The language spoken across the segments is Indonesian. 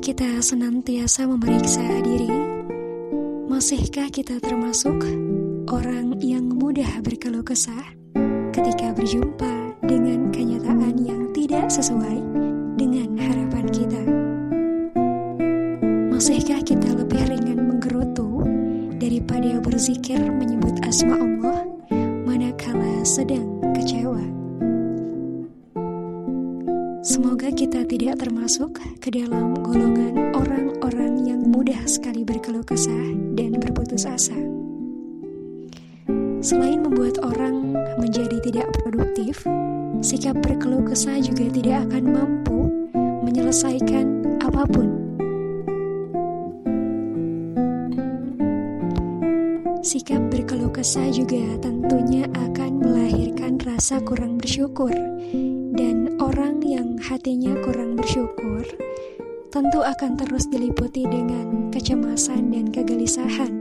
kita senantiasa memeriksa diri, masihkah kita termasuk orang yang mudah berkeluh kesah ketika berjumpa dengan kenyataan yang tidak sesuai dengan harapan kita? Masihkah kita lebih ringan menggerutu daripada berzikir menyebut asma Allah manakala sedang Semoga kita tidak termasuk ke dalam golongan orang-orang yang mudah sekali berkeluh kesah dan berputus asa. Selain membuat orang menjadi tidak produktif, sikap berkeluh kesah juga tidak akan mampu menyelesaikan apa pun. Sikap berkeluh kesah juga tentunya akan melahirkan rasa kurang bersyukur dan orang hatinya kurang bersyukur tentu akan terus diliputi dengan kecemasan dan kegelisahan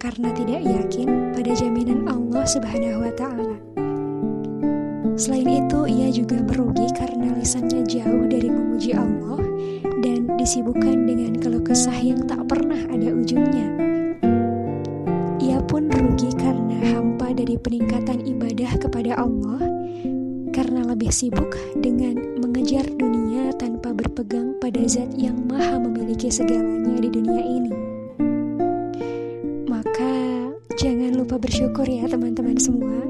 karena tidak yakin pada jaminan Allah Subhanahu wa taala. Selain itu, ia juga merugi karena lisannya jauh dari memuji Allah dan disibukkan dengan keluh kesah yang tak pernah ada ujungnya. Ia pun rugi karena hampa dari peningkatan ibadah kepada Allah karena lebih sibuk dengan mengejar dunia tanpa berpegang pada zat yang maha memiliki segalanya di dunia ini. Maka jangan lupa bersyukur ya teman-teman semua